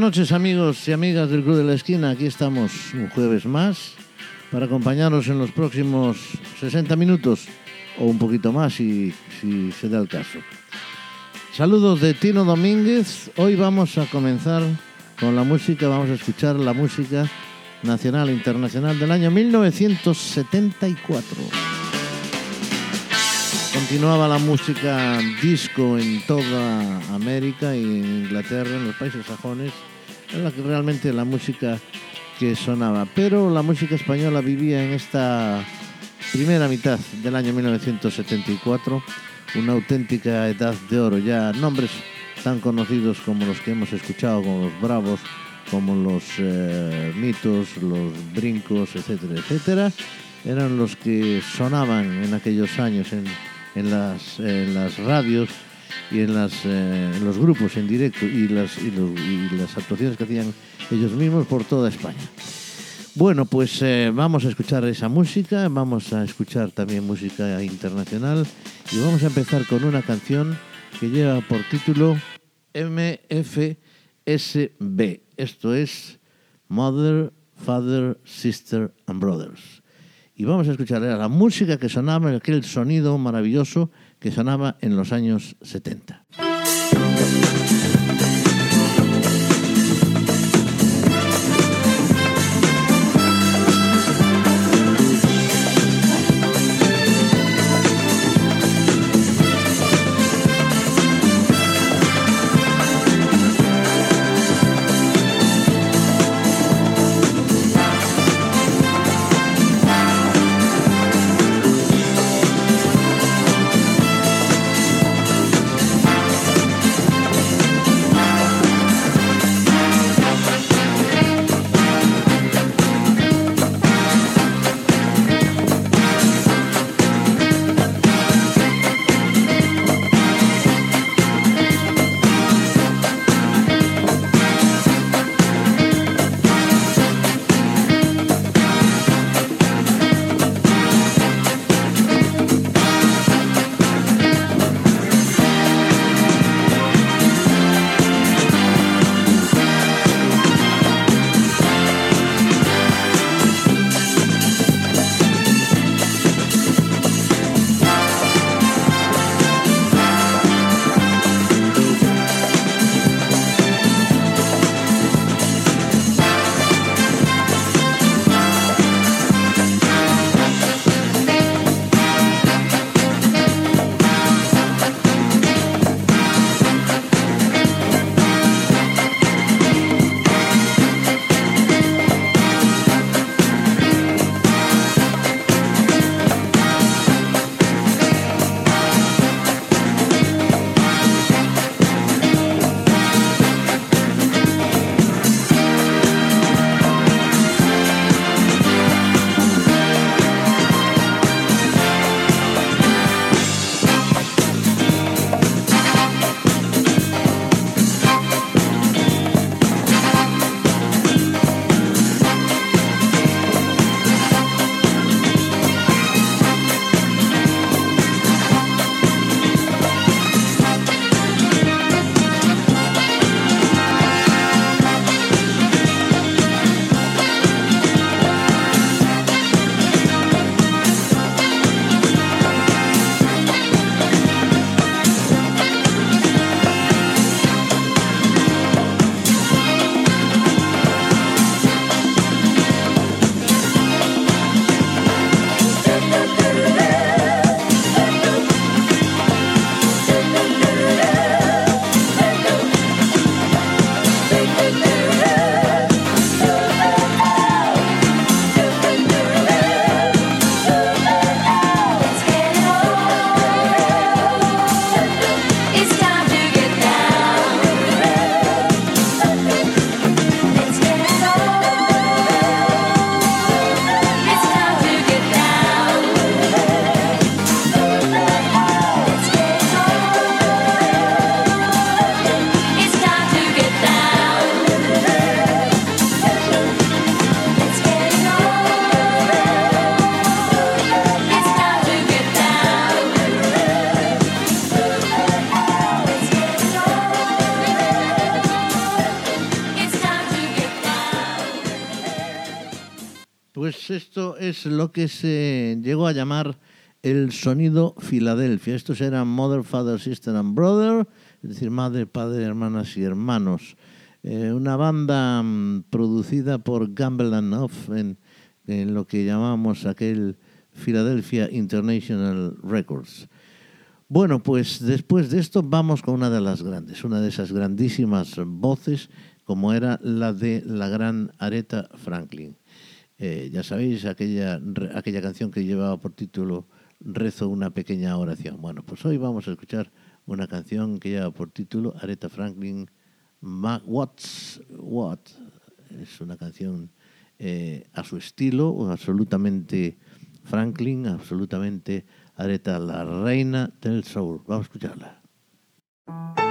noches amigos y amigas del Club de la Esquina. Aquí estamos un jueves más para acompañaros en los próximos 60 minutos o un poquito más si, si se da el caso. Saludos de Tino Domínguez. Hoy vamos a comenzar con la música, vamos a escuchar la música nacional e internacional del año 1974. Continuaba la música disco en toda América y en Inglaterra, en los países sajones, era realmente la música que sonaba. Pero la música española vivía en esta primera mitad del año 1974 una auténtica edad de oro. Ya nombres tan conocidos como los que hemos escuchado, como los Bravos, como los eh, Mitos, los Brincos, etcétera, etcétera, eran los que sonaban en aquellos años en, en, las, en las radios y en, las, eh, en los grupos en directo y las, y, los- y las actuaciones que hacían ellos mismos por toda España. Bueno, pues eh, vamos a escuchar esa música, vamos a escuchar también música internacional y vamos a empezar con una canción que lleva por título MFSB. Esto es Mother, Father, Sister and Brothers. Y vamos a escuchar la música que sonaba, aquel sonido maravilloso que sonaba en los años 70. Pues esto es lo que se llegó a llamar el sonido Filadelfia. Estos eran Mother, Father, Sister and Brother, es decir, madre, padre, hermanas y hermanos. Eh, una banda mm, producida por Gamble and Off en, en, lo que llamamos aquel Philadelphia International Records. Bueno, pues después de esto vamos con una de las grandes, una de esas grandísimas voces como era la de la gran Aretha Franklin. Eh, ya sabéis, aquella, aquella canción que llevaba por título Rezo una pequeña oración. Bueno, pues hoy vamos a escuchar una canción que lleva por título Aretha Franklin What's What. Es una canción eh, a su estilo, absolutamente Franklin, absolutamente Aretha, la reina del soul. Vamos a escucharla.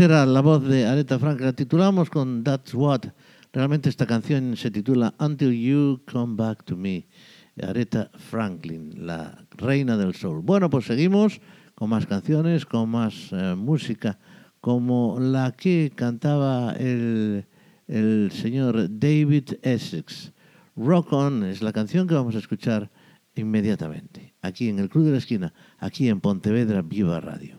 Era la voz de Aretha Franklin. La titulamos con That's What. Realmente esta canción se titula Until You Come Back to Me. Aretha Franklin, la reina del soul. Bueno, pues seguimos con más canciones, con más eh, música, como la que cantaba el, el señor David Essex. Rock On es la canción que vamos a escuchar inmediatamente, aquí en el Club de la Esquina, aquí en Pontevedra Viva Radio.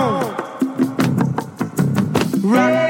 down. Right.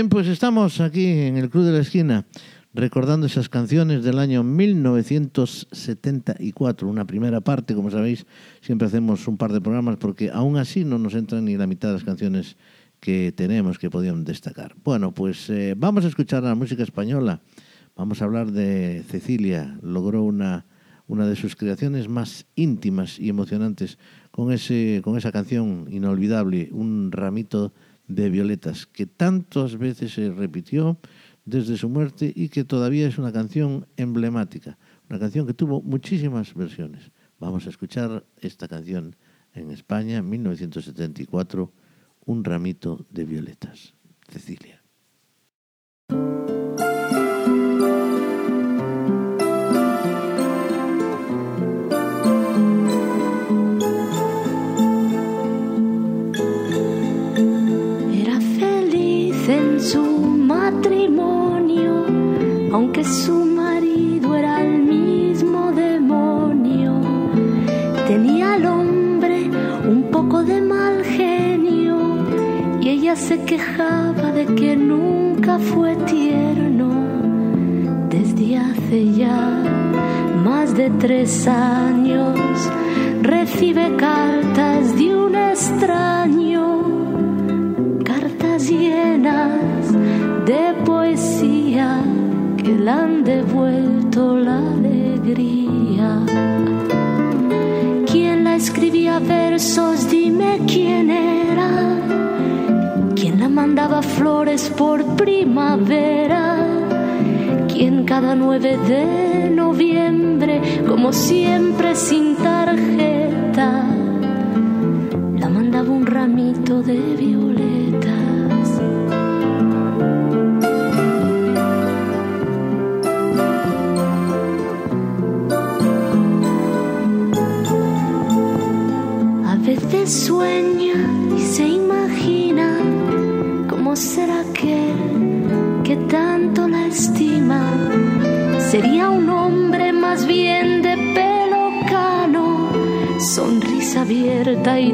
Bien, pues estamos aquí en el Club de la Esquina recordando esas canciones del año 1974, una primera parte, como sabéis, siempre hacemos un par de programas porque aún así no nos entran ni la mitad de las canciones que tenemos que podían destacar. Bueno, pues eh, vamos a escuchar la música española, vamos a hablar de Cecilia, logró una, una de sus creaciones más íntimas y emocionantes con, ese, con esa canción inolvidable, Un ramito de violetas, que tantas veces se repitió desde su muerte y que todavía es una canción emblemática, una canción que tuvo muchísimas versiones. Vamos a escuchar esta canción en España, en 1974, Un ramito de violetas. Cecilia. Su matrimonio, aunque su marido era el mismo demonio. Tenía al hombre un poco de mal genio y ella se quejaba de que nunca fue tierno. Desde hace ya más de tres años recibe cartas de un extraño le han devuelto la alegría. ¿Quién la escribía versos? Dime quién era. ¿Quién la mandaba flores por primavera? ¿Quién cada 9 de noviembre, como siempre sin tarjeta, la mandaba un ramito de violetas? Sueña y se imagina cómo será aquel que tanto la estima. Sería un hombre más bien de pelo cano, sonrisa abierta y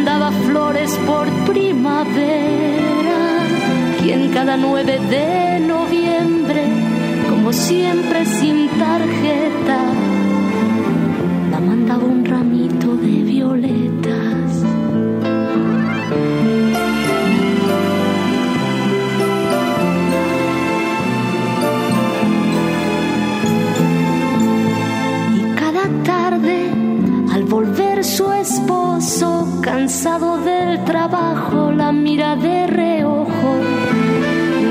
mandaba flores por primavera? ¿Quién cada 9 de noviembre, como siempre sin tarjeta, cansado del trabajo, la mira de reojo.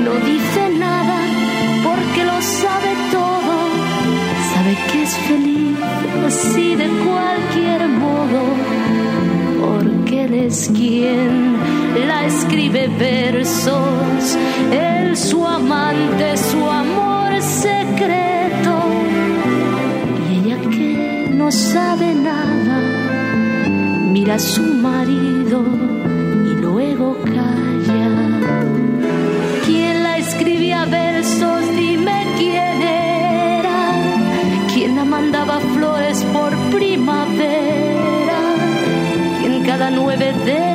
No dice nada porque lo sabe todo. Sabe que es feliz así de cualquier modo. Porque él es quien la escribe versos. Él su amante, su amor secreto. Y ella que no sabe nada, mira a su marido y luego calla. ¿Quién la escribía versos? Dime quién era. ¿Quién la mandaba flores por primavera? ¿Quién cada 9 de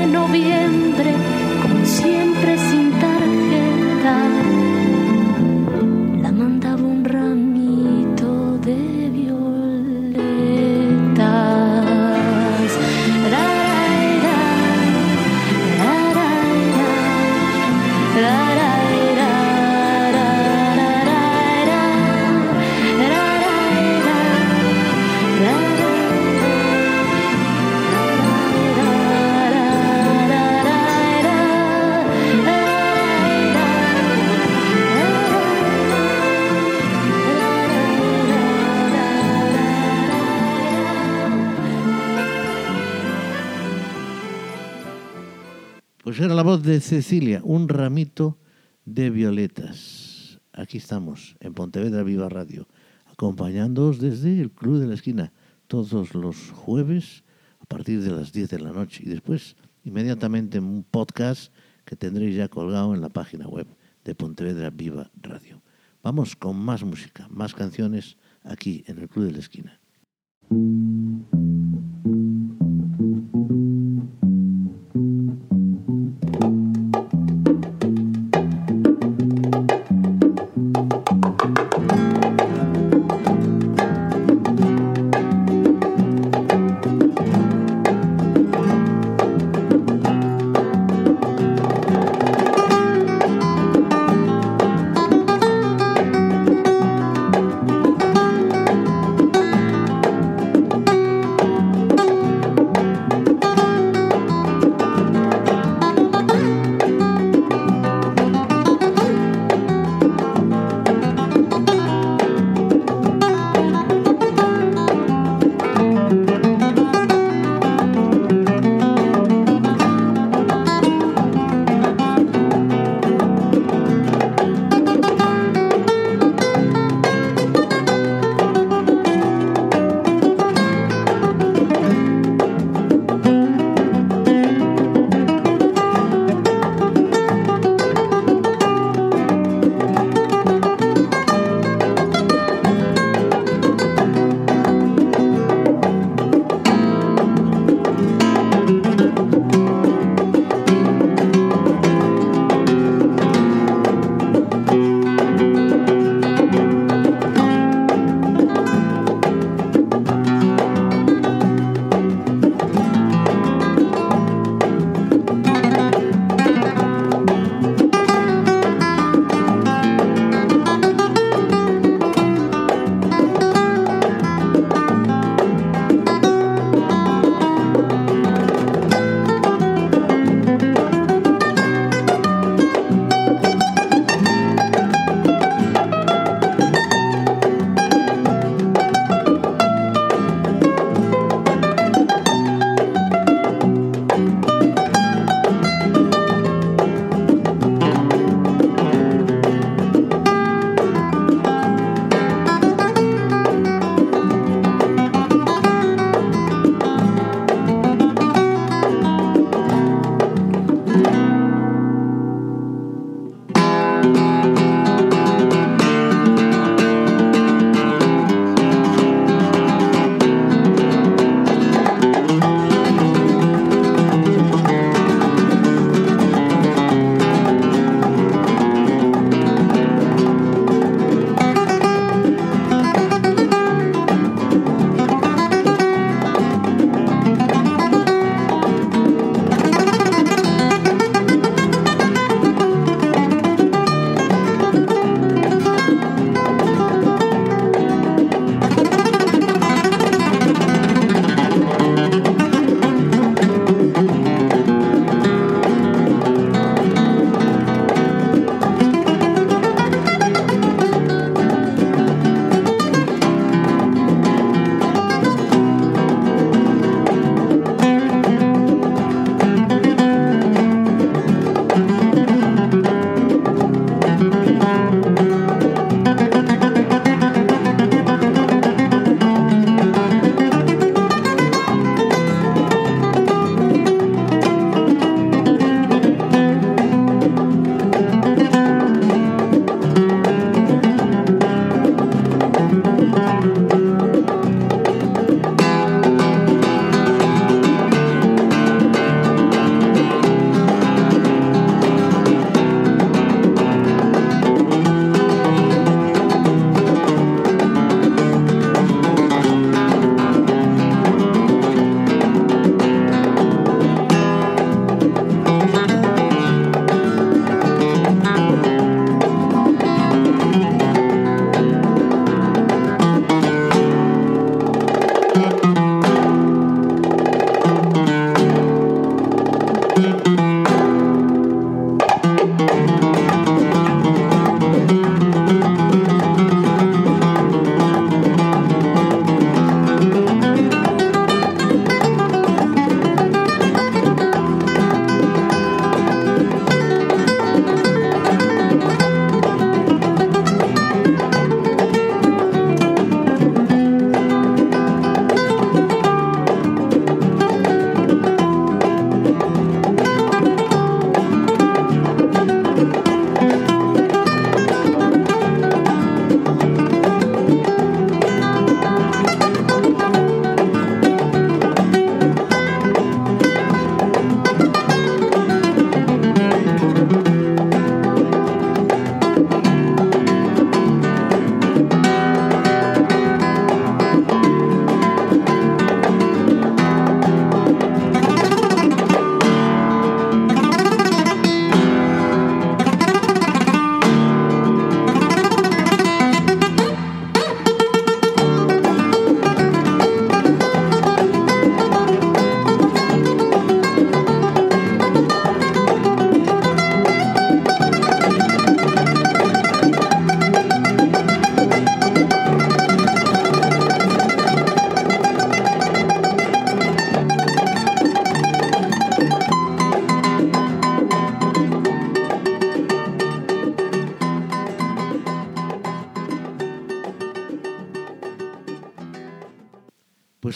la voz de Cecilia, un ramito de violetas. Aquí estamos, en Pontevedra Viva Radio, acompañándoos desde el Club de la Esquina, todos los jueves a partir de las 10 de la noche y después inmediatamente en un podcast que tendréis ya colgado en la página web de Pontevedra Viva Radio. Vamos con más música, más canciones aquí en el Club de la Esquina.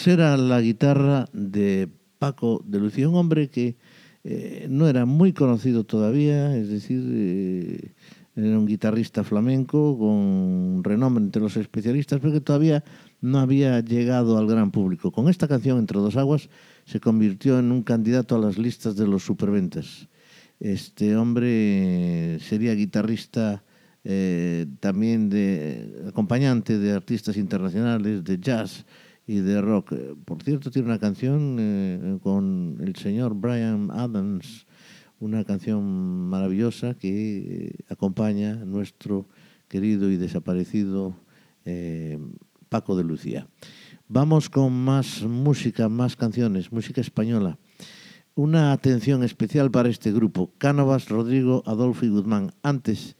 Era la guitarra de Paco de Lucía, un hombre que eh, no era muy conocido todavía, es decir, eh, era un guitarrista flamenco con renombre entre los especialistas, pero que todavía no había llegado al gran público. Con esta canción, Entre dos aguas, se convirtió en un candidato a las listas de los superventas. Este hombre sería guitarrista eh, también de acompañante de artistas internacionales de jazz y de rock. Por cierto, tiene una canción eh, con el señor Brian Adams, una canción maravillosa que eh, acompaña a nuestro querido y desaparecido eh, Paco de Lucía. Vamos con más música, más canciones, música española. Una atención especial para este grupo, Cánovas, Rodrigo, Adolfo y Guzmán. Antes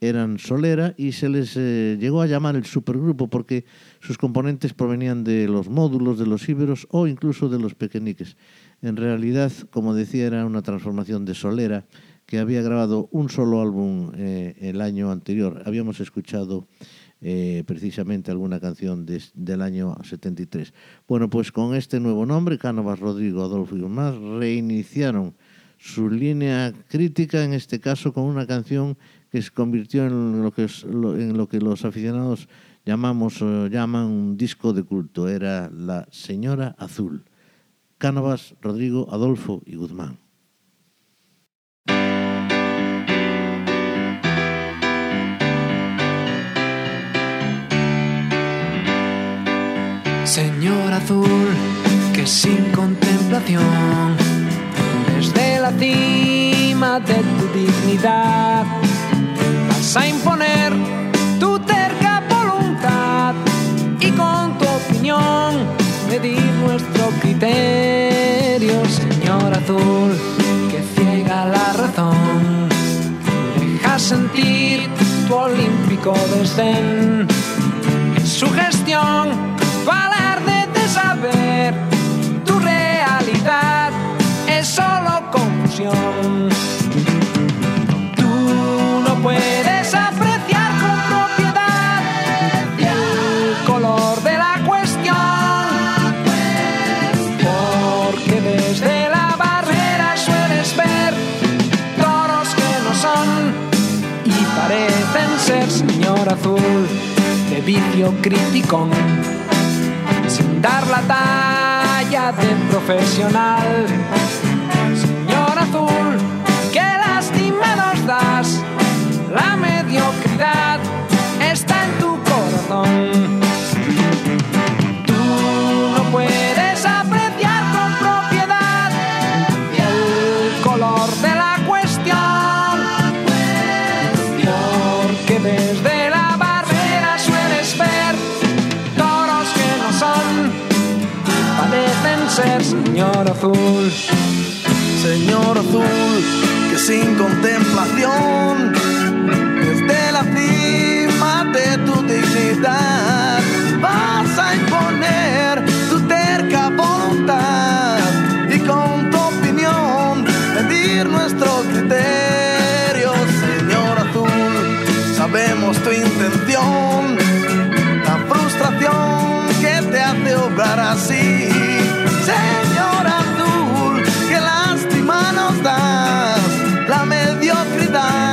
eran Solera y se les eh, llegó a llamar el supergrupo porque sus componentes provenían de los módulos, de los íberos o incluso de los pequeñiques. En realidad, como decía, era una transformación de Solera que había grabado un solo álbum eh, el año anterior. Habíamos escuchado eh, precisamente alguna canción del año 73. Bueno, pues con este nuevo nombre, Cánovas, Rodrigo, Adolfo y más, reiniciaron su línea crítica, en este caso con una canción que se convirtió en lo que, en lo que los aficionados llamamos o llaman un disco de culto. Era La Señora Azul. Cánovas, Rodrigo, Adolfo y Guzmán. Señor azul, que sin contemplación, desde la cima de tu dignidad, a imponer tu terca voluntad y con tu opinión medir nuestro criterio, Señor azul, que ciega la razón, deja sentir tu olímpico desdén, su gestión tu de saber tu realidad es solo confusión. De vicio criticón sin dar la talla de profesional. Señor azul, que sin contemplación, desde la cima de tu dignidad, vas a imponer tu terca voluntad y con tu opinión medir nuestro criterio, Señor azul. Sabemos tu intención, la frustración que te hace obrar así, time.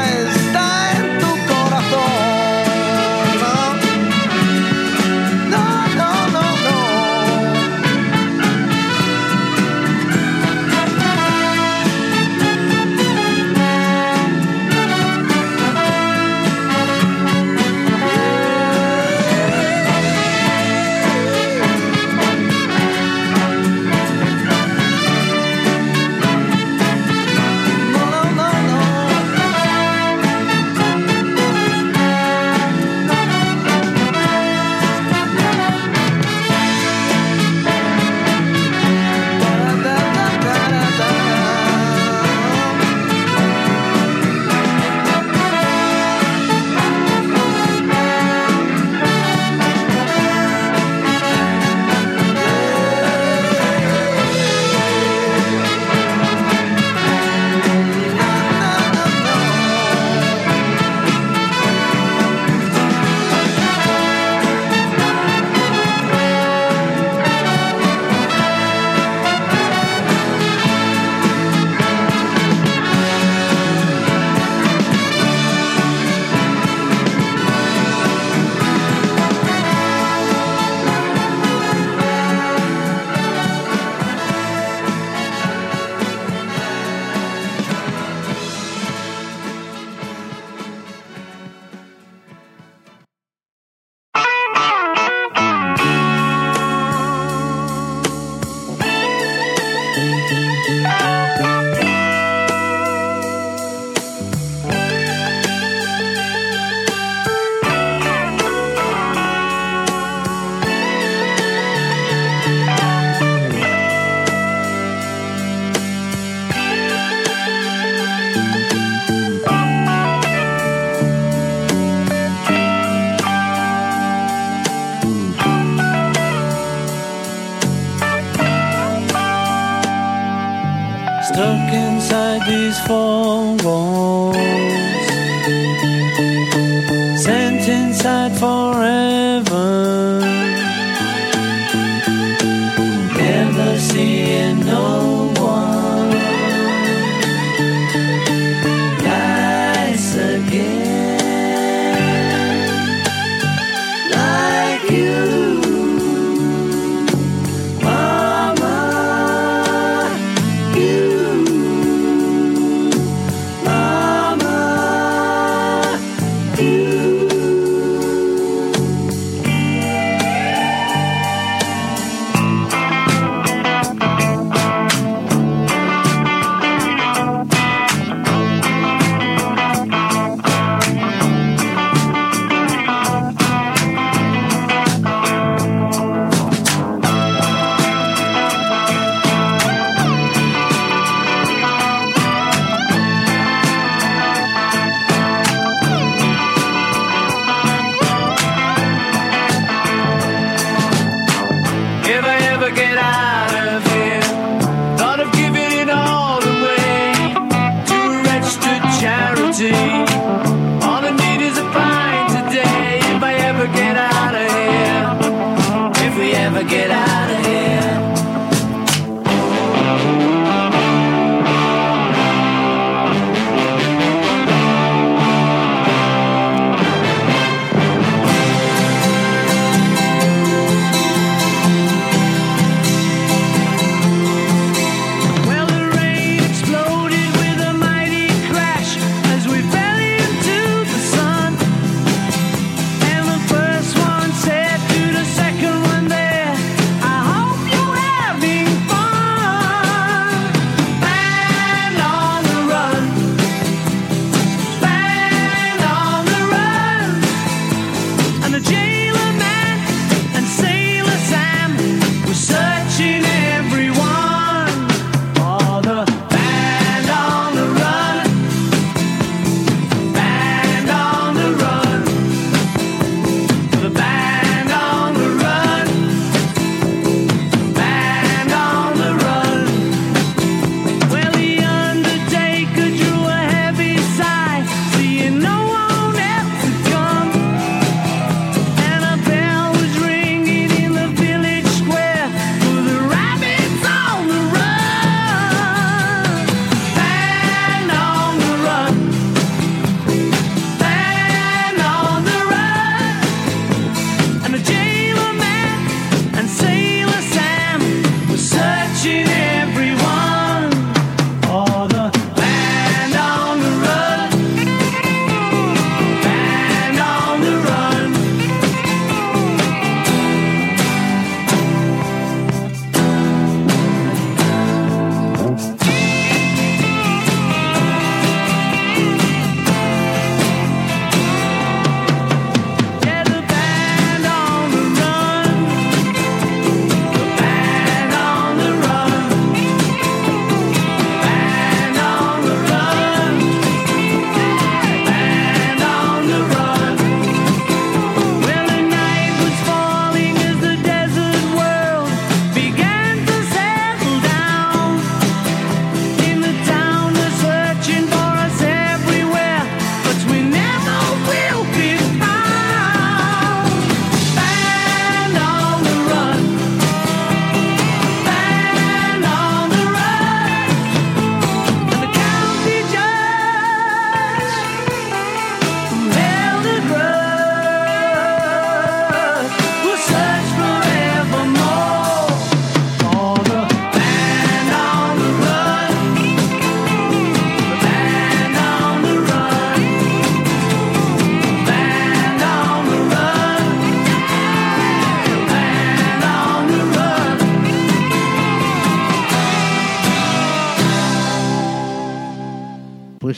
Inside forever. Never seeing no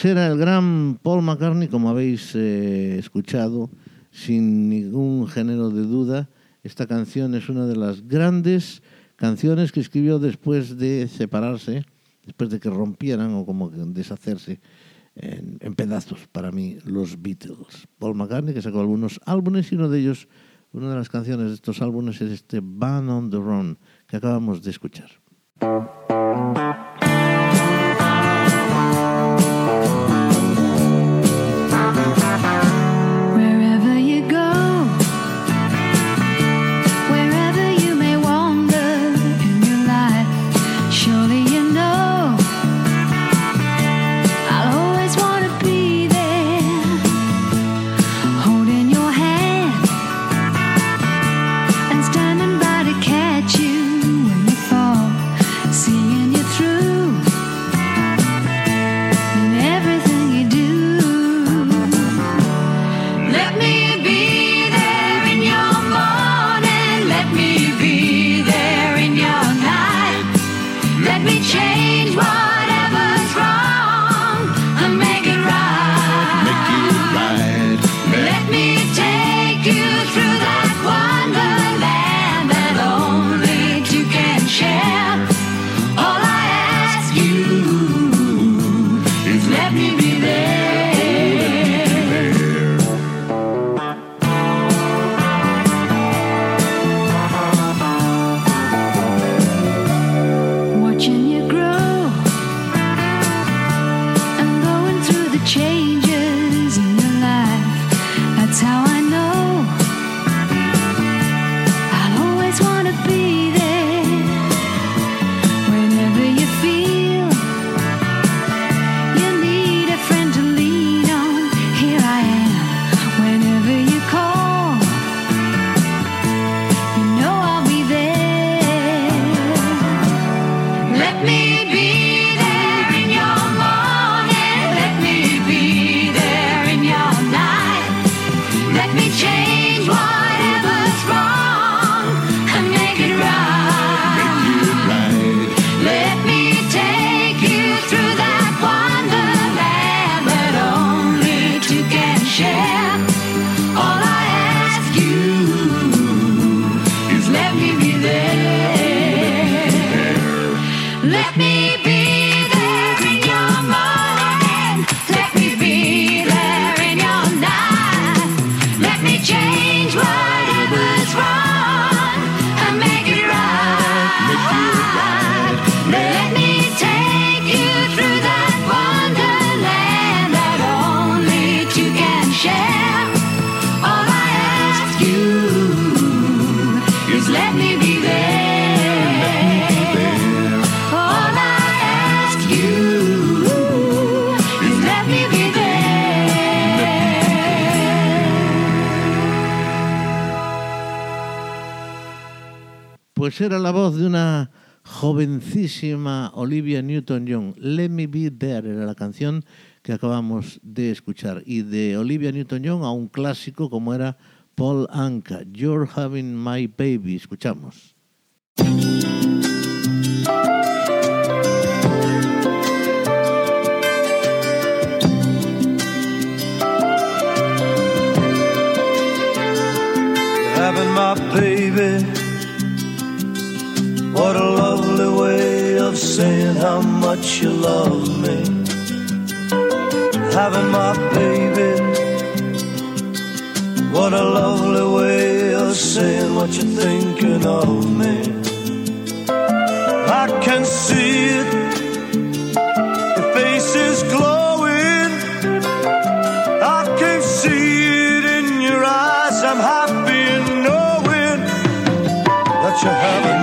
era el gran Paul McCartney, como habéis eh, escuchado, sin ningún género de duda. Esta canción es una de las grandes canciones que escribió después de separarse, después de que rompieran o como deshacerse en, en pedazos para mí los Beatles. Paul McCartney que sacó algunos álbumes y uno de ellos, una de las canciones de estos álbumes es este Band on the Run que acabamos de escuchar. Pues era la voz de una jovencísima Olivia Newton-John. Let Me Be There era la canción que acabamos de escuchar. Y de Olivia Newton-John a un clásico como era Paul Anka, You're Having My Baby. Escuchamos. having my baby. What a lovely way of saying how much you love me. Having my baby. What a lovely way of saying what you're thinking of me. I can see it. Your face is glowing. I can see it in your eyes. I'm happy in knowing that you're having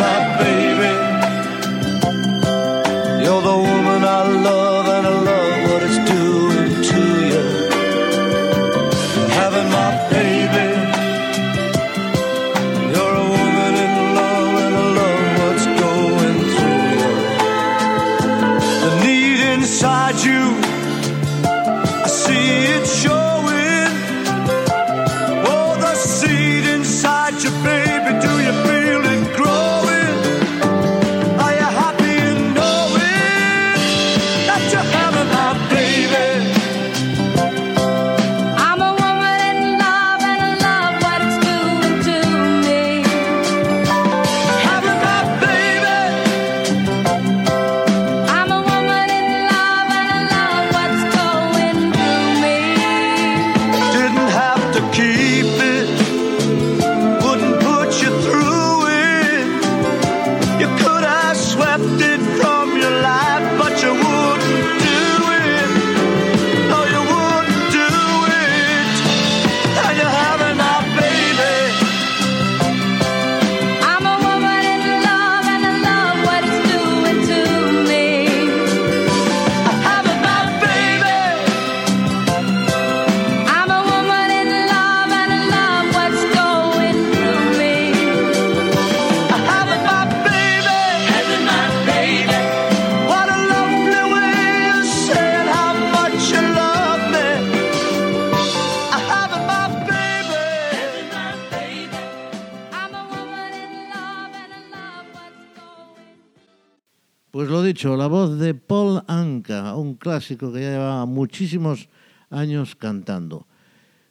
clásico que ya llevaba muchísimos años cantando.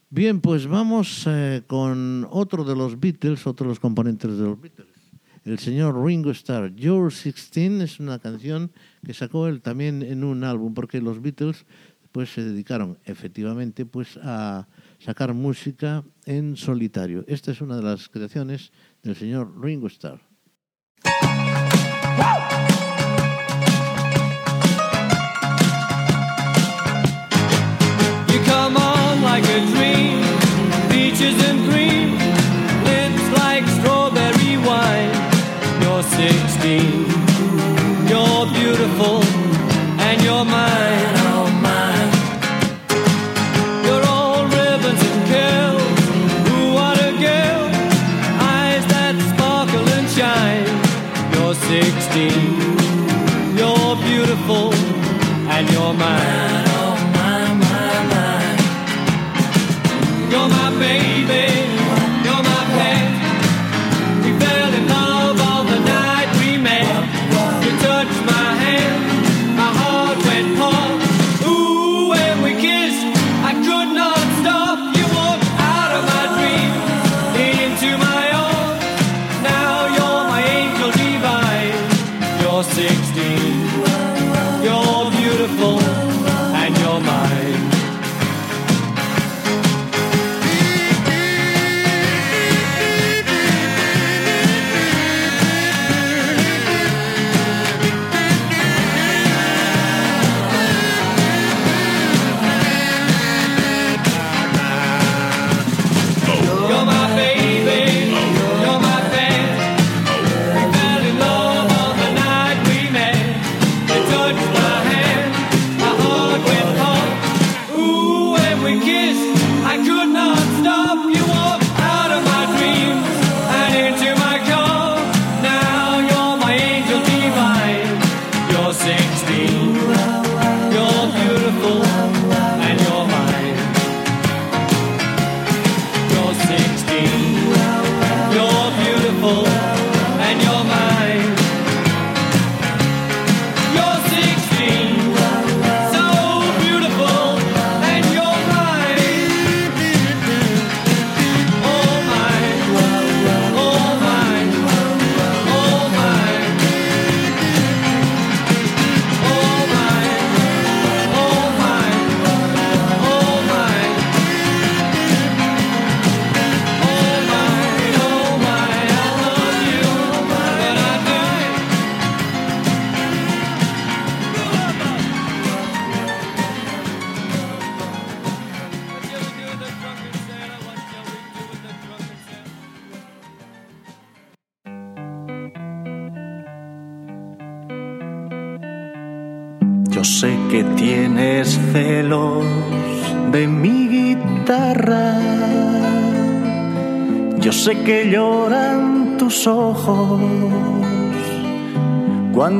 Bien, pues vamos eh, con otro de los Beatles, otro de los componentes de los Beatles. El señor Ringo Starr, Your 16 es una canción que sacó él también en un álbum, porque los Beatles pues se dedicaron efectivamente pues a sacar música en solitario. Esta es una de las creaciones del señor Ringo Starr.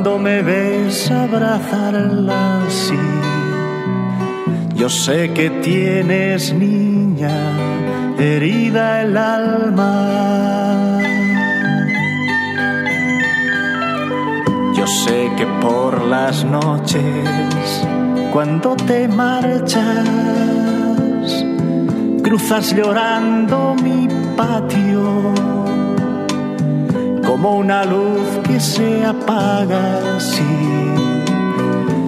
Cuando me ves abrazarla así. Yo sé que tienes, niña, herida el alma. Yo sé que por las noches, cuando te marchas, cruzas llorando mi patio, como una luz que se apaga así.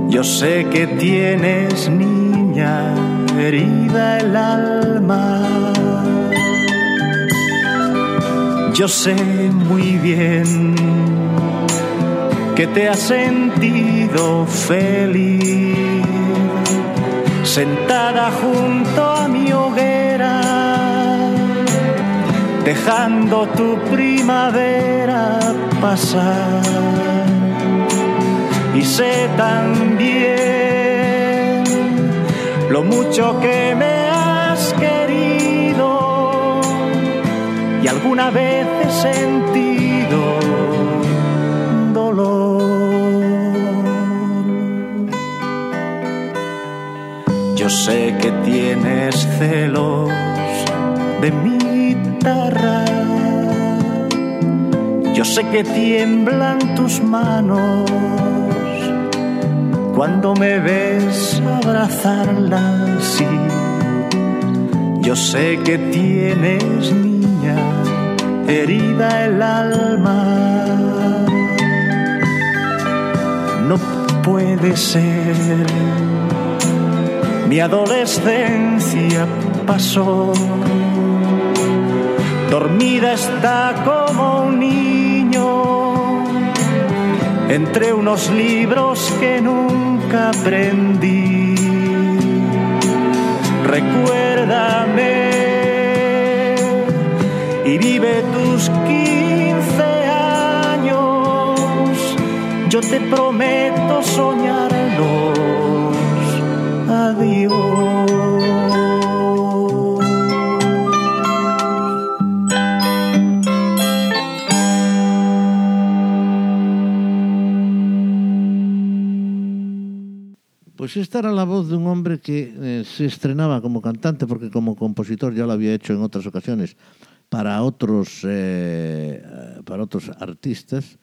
Yo sé que tienes, niña, herida el alma. Yo sé muy bien que te has sentido feliz sentada junto a mi hoguera, dejando tu primavera pasar. Y sé también lo mucho que me has querido y alguna vez he sentido dolor. Yo sé que tienes celos de mi Yo sé que tiemblan tus manos cuando me ves abrazarla así. Yo sé que tienes, niña, herida el alma. No puede ser. Mi adolescencia pasó. Dormida está como un niño entre unos libros que nunca aprendí. Recuérdame y vive tus 15 años. Yo te prometo soñarlos. Pues esta era la voz de un hombre que eh, se estrenaba como cantante, porque como compositor ya lo había hecho en otras ocasiones para otros, eh, para otros artistas.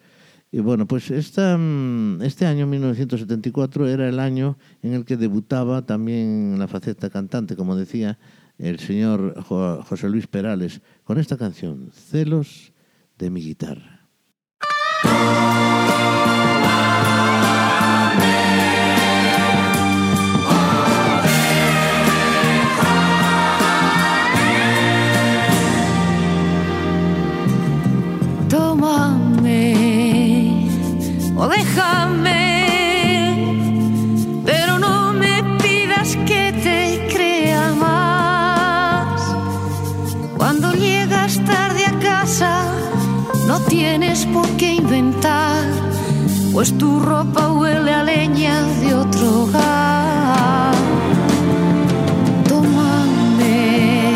Y bueno, pues esta, mm, este año, 1974, era el año en el que debutaba también la faceta cantante, como decía el señor Jo- José Luis Perales, con esta canción, Celos de mi guitarra. Pues tu ropa huele a leña de otro hogar. Tómame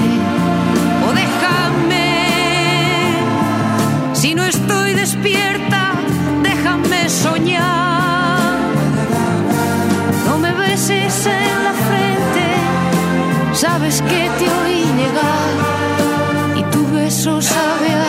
o déjame. Si no estoy despierta, déjame soñar. No me beses en la frente, sabes que te oí llegar y tu beso sabe a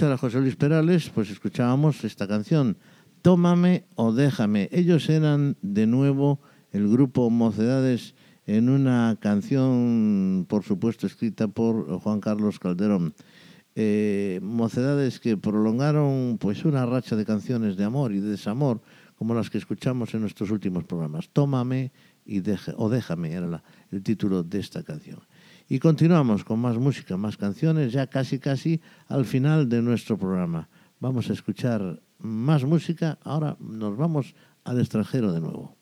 escuchar a José Luis Perales, pues escuchábamos esta canción, Tómame o déjame. Ellos eran de nuevo el grupo Mocedades en una canción, por supuesto, escrita por Juan Carlos Calderón. Eh, mocedades que prolongaron pues una racha de canciones de amor y de desamor, como las que escuchamos en nuestros últimos programas. Tómame y o déjame era el título de esta canción. Y continuamos con más música, más canciones, ya casi casi al final de nuestro programa. Vamos a escuchar más música. Ahora nos vamos al extranjero de nuevo.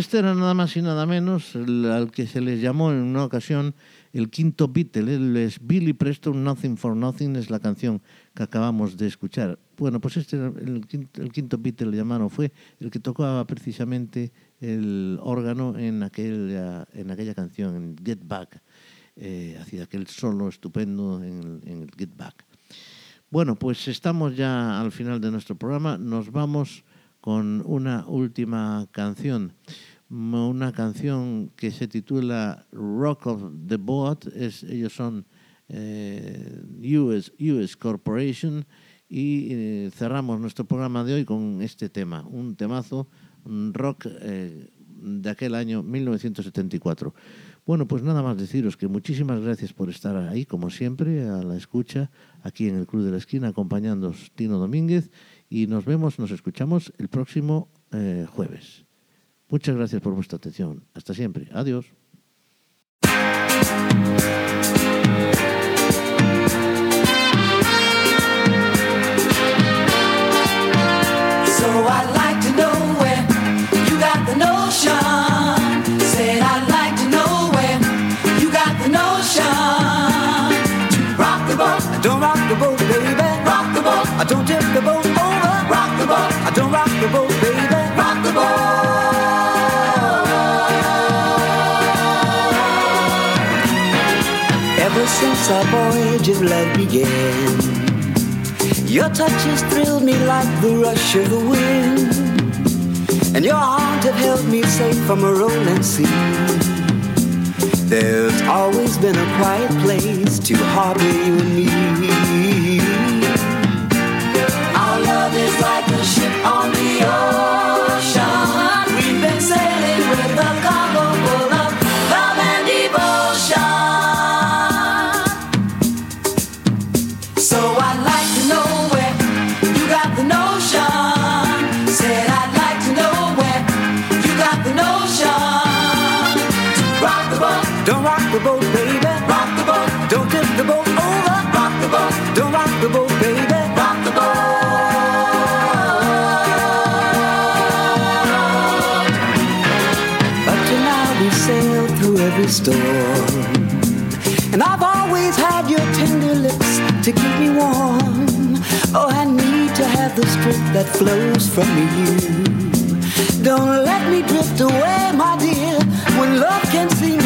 Este era nada más y nada menos al que se les llamó en una ocasión el quinto Beatle. Es Billy Preston, Nothing for Nothing, es la canción que acabamos de escuchar. Bueno, pues este el quinto, el quinto Beatle llamado fue el que tocaba precisamente el órgano en aquella, en aquella canción, en Get Back. Eh, hacía aquel solo estupendo en Get Back. Bueno, pues estamos ya al final de nuestro programa. Nos vamos con una última canción. Una canción que se titula Rock of the Boat. Es, ellos son eh, US, US Corporation. Y eh, cerramos nuestro programa de hoy con este tema, un temazo, un rock eh, de aquel año 1974. Bueno, pues nada más deciros que muchísimas gracias por estar ahí, como siempre, a la escucha, aquí en el Club de la Esquina, acompañándonos Tino Domínguez, y nos vemos, nos escuchamos el próximo eh, jueves. Muchas gracias por vuestra atención. Hasta siempre. Adiós. So I'd like to know where you got the notion. Said I'd like to know where you got the notion. To rock the boat, don't rock the boat, baby. Rock the boat, I don't tip the boat I don't rock the boat, baby. Rock the boat. Ever since our voyage of love began. Your touch has thrilled me like the rush of the wind, and your arms have held me safe from a rolling sea. There's always been a quiet place to harbor you and me. Our love is like on the ocean. Storm. And I've always had your tender lips to keep me warm. Oh, I need to have the strength that flows from you. Don't let me drift away, my dear, when love can see